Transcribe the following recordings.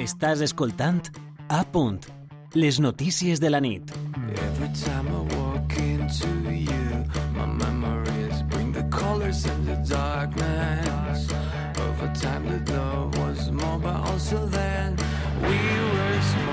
Estàs escoltant A punt, les notícies de la nit. Every time I walk into you, my memories bring the colors and the darkness. Time, love was more, but also then we were small,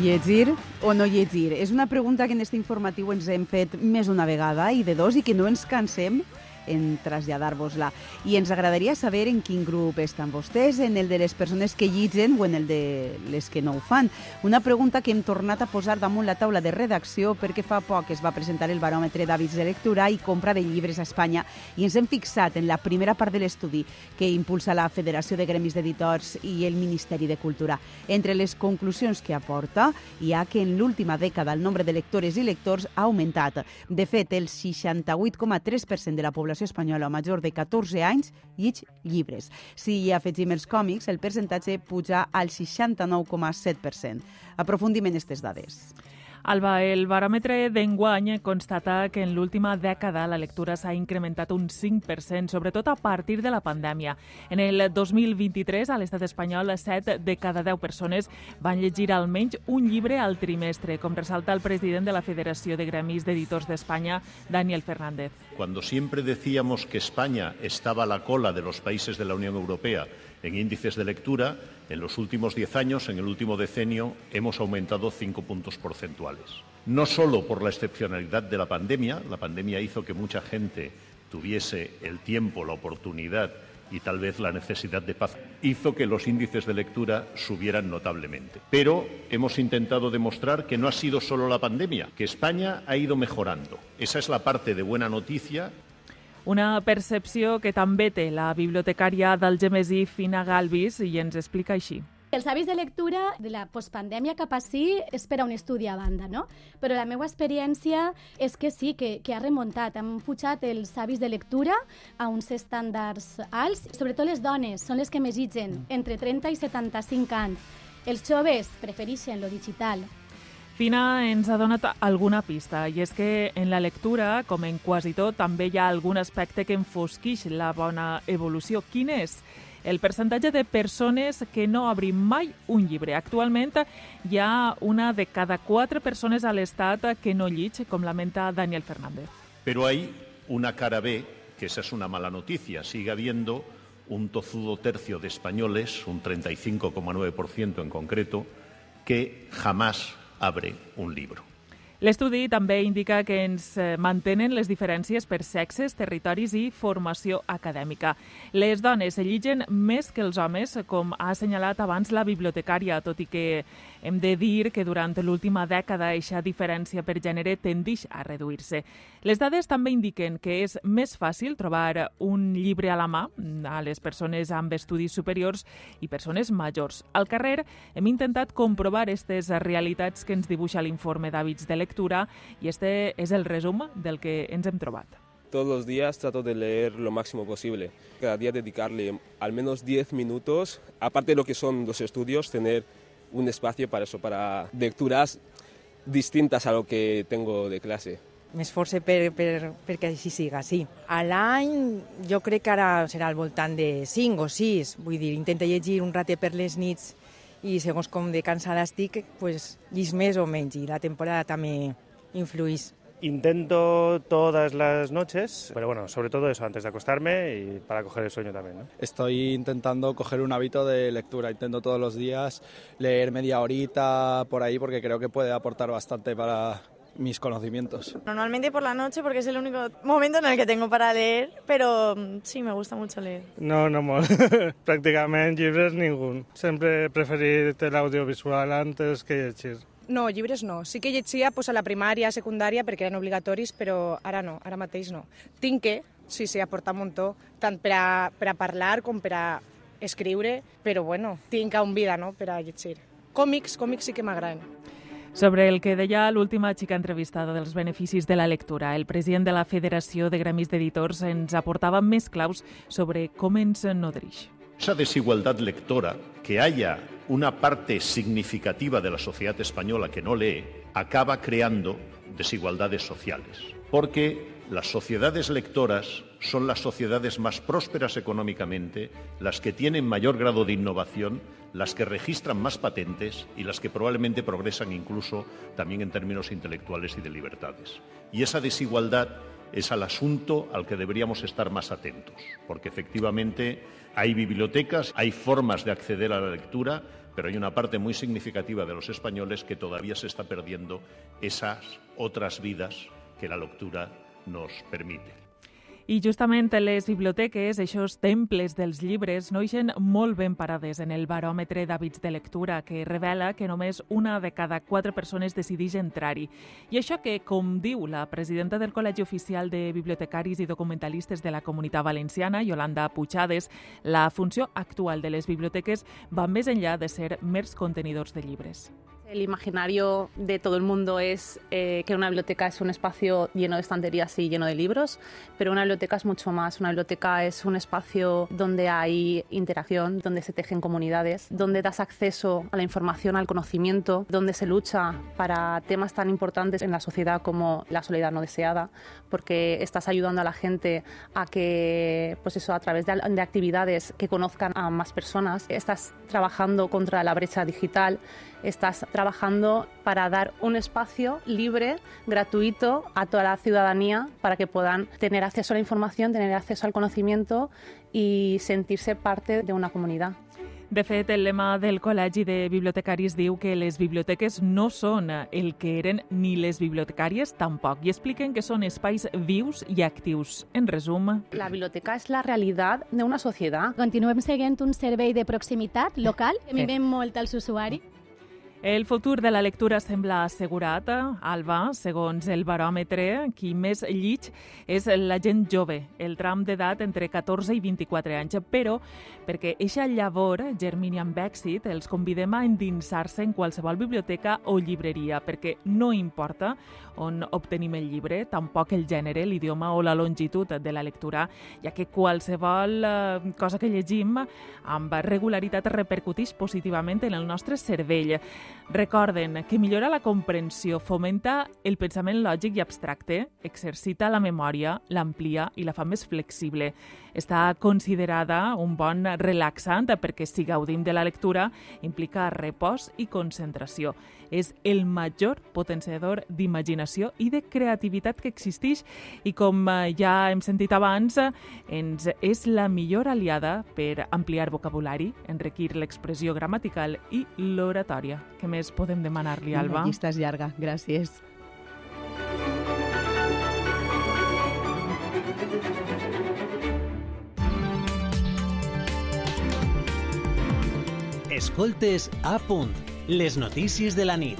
Llegir o no llegir? És una pregunta que en aquest informatiu ens hem fet més d'una vegada i de dos i que no ens cansem en traslladar-vos-la. I ens agradaria saber en quin grup estan vostès, en el de les persones que llitgen o en el de les que no ho fan. Una pregunta que hem tornat a posar damunt la taula de redacció perquè fa poc es va presentar el baròmetre d'hàbits de lectura i compra de llibres a Espanya i ens hem fixat en la primera part de l'estudi que impulsa la Federació de Gremis d'Editors i el Ministeri de Cultura. Entre les conclusions que aporta hi ha que en l'última dècada el nombre de lectores i lectors ha augmentat. De fet, el 68,3% de la població espanyola major de 14 anys llig llibres. Si hi afegim els còmics, el percentatge puja al 69,7%. Aprofundim en aquestes dades. Alba, el baròmetre d'enguany constata que en l'última dècada la lectura s'ha incrementat un 5%, sobretot a partir de la pandèmia. En el 2023, a l'estat espanyol, 7 de cada 10 persones van llegir almenys un llibre al trimestre, com ressalta el president de la Federació de Gremis d'Editors d'Espanya, Daniel Fernández. Cuando siempre decíamos que España estaba a la cola de los países de la Unión Europea en índices de lectura, en los últimos diez años, en el último decenio, hemos aumentado cinco puntos porcentuales. No solo por la excepcionalidad de la pandemia, la pandemia hizo que mucha gente tuviese el tiempo, la oportunidad y tal vez la necesidad de paz, hizo que los índices de lectura subieran notablemente. Pero hemos intentado demostrar que no ha sido solo la pandemia, que España ha ido mejorando. Esa es la parte de buena noticia Una percepció que també té la bibliotecària del Fina Galvis, i ens explica així. Els hàbits de lectura de la postpandèmia cap ací és per a un estudi a banda, no? Però la meva experiència és que sí, que, que ha remuntat. Han pujat els hàbits de lectura a uns estàndards alts. Sobretot les dones són les que més llitgen, entre 30 i 75 anys. Els joves prefereixen lo digital, Fina ens ha donat alguna pista, i és que en la lectura, com en quasi tot, també hi ha algun aspecte que enfosquix la bona evolució. Quin és? El percentatge de persones que no obrim mai un llibre. Actualment hi ha una de cada quatre persones a l'Estat que no llig, com lamenta Daniel Fernández. Pero hay una cara B, que esa es una mala noticia. Sigue habiendo un tozudo tercio de españoles, un 35,9% en concreto, que jamás abre un libro. L'estudi també indica que ens eh, mantenen les diferències per sexes, territoris i formació acadèmica. Les dones lligen més que els homes, com ha assenyalat abans la bibliotecària, tot i que hem de dir que durant l'última dècada aquesta diferència per gènere tendix a reduir-se. Les dades també indiquen que és més fàcil trobar un llibre a la mà a les persones amb estudis superiors i persones majors. Al carrer hem intentat comprovar aquestes realitats que ens dibuixa l'informe d'hàbits de lectura i este és el resum del que ens hem trobat. Todos los días trato de leer lo máximo posible. Cada día dedicarle al menos 10 minutos, aparte de lo que son los estudios, tener un espacio para eso, para lecturas distintas a lo que tengo de clase. M'esforce per, per, perquè així siga, sí. A l'any jo crec que ara serà al voltant de 5 o 6. Vull dir, intento llegir un ratet per les nits i segons com de cansada estic, pues, llis més o menys. I la temporada també influís. Intento todas las noches, pero bueno, sobre todo eso, antes de acostarme y para coger el sueño también. ¿no? Estoy intentando coger un hábito de lectura. Intento todos los días leer media horita por ahí porque creo que puede aportar bastante para mis conocimientos. Normalmente por la noche porque es el único momento en el que tengo para leer, pero mm, sí, me gusta mucho leer. No, no molt. Pràcticament llibres ningú. Sempre he preferit l'audiovisual antes que llegir. No, llibres no. Sí que llegia pues, a la primària, a secundària, perquè eren obligatoris, però ara no, ara mateix no. Tinc que, sí, sí, aportar un muntó, tant per a, per a parlar com per a escriure, però bueno, tinc un vida, no?, per a llegir. Còmics, còmics sí que m'agraden. Sobre el que deia l'última xica entrevistada dels beneficis de la lectura, el president de la Federació de Gremis d'Editors ens aportava més claus sobre com ens nodrix. Esa desigualdad lectora, que haya una parte significativa de la sociedad española que no lee, acaba creando desigualdades sociales. Porque Las sociedades lectoras son las sociedades más prósperas económicamente, las que tienen mayor grado de innovación, las que registran más patentes y las que probablemente progresan incluso también en términos intelectuales y de libertades. Y esa desigualdad es al asunto al que deberíamos estar más atentos, porque efectivamente hay bibliotecas, hay formas de acceder a la lectura, pero hay una parte muy significativa de los españoles que todavía se está perdiendo esas otras vidas que la lectura nos permite. I justament les biblioteques, aquests temples dels llibres, noixen molt ben parades en el baròmetre d'hàbits de lectura, que revela que només una de cada quatre persones decideix entrar-hi. I això que, com diu la presidenta del Col·legi Oficial de Bibliotecaris i Documentalistes de la Comunitat Valenciana, Yolanda Puigades, la funció actual de les biblioteques va més enllà de ser mers contenidors de llibres. El imaginario de todo el mundo es eh, que una biblioteca es un espacio lleno de estanterías y lleno de libros, pero una biblioteca es mucho más. Una biblioteca es un espacio donde hay interacción, donde se tejen comunidades, donde das acceso a la información, al conocimiento, donde se lucha para temas tan importantes en la sociedad como la soledad no deseada, porque estás ayudando a la gente a que, pues eso, a través de, de actividades que conozcan a más personas, estás trabajando contra la brecha digital, estás trabajando para dar un espacio libre, gratuito a toda la ciudadanía para que puedan tener acceso a la información, tener acceso al conocimiento y sentirse parte de una comunidad. De fet, el lema del Col·legi de Bibliotecaris diu que les biblioteques no són el que eren ni les bibliotecàries tampoc i expliquen que són espais vius i actius. En resum... La biblioteca és la realitat d'una societat. Continuem seguint un servei de proximitat local que Sí. mimem molt als usuaris. El futur de la lectura sembla assegurat. Alba, segons el baròmetre, qui més llig és la gent jove, el tram d'edat entre 14 i 24 anys. Però, perquè eixa llavor germini amb èxit, els convidem a endinsar-se en qualsevol biblioteca o llibreria, perquè no importa on obtenim el llibre, tampoc el gènere, l'idioma o la longitud de la lectura, ja que qualsevol eh, cosa que llegim amb regularitat repercuteix positivament en el nostre cervell. Recorden que millora la comprensió, fomenta el pensament lògic i abstracte, exercita la memòria, l'amplia i la fa més flexible. Està considerada un bon relaxant perquè si gaudim de la lectura implica repòs i concentració. És el major potenciador d'imaginació i de creativitat que existeix i com eh, ja hem sentit abans, eh, ens és la millor aliada per ampliar vocabulari, enriquir l'expressió gramatical i l'oratòria. Què més podem demanar-li, Alba? La llista és llarga, gràcies. Escoltes a punt, les notícies de la nit.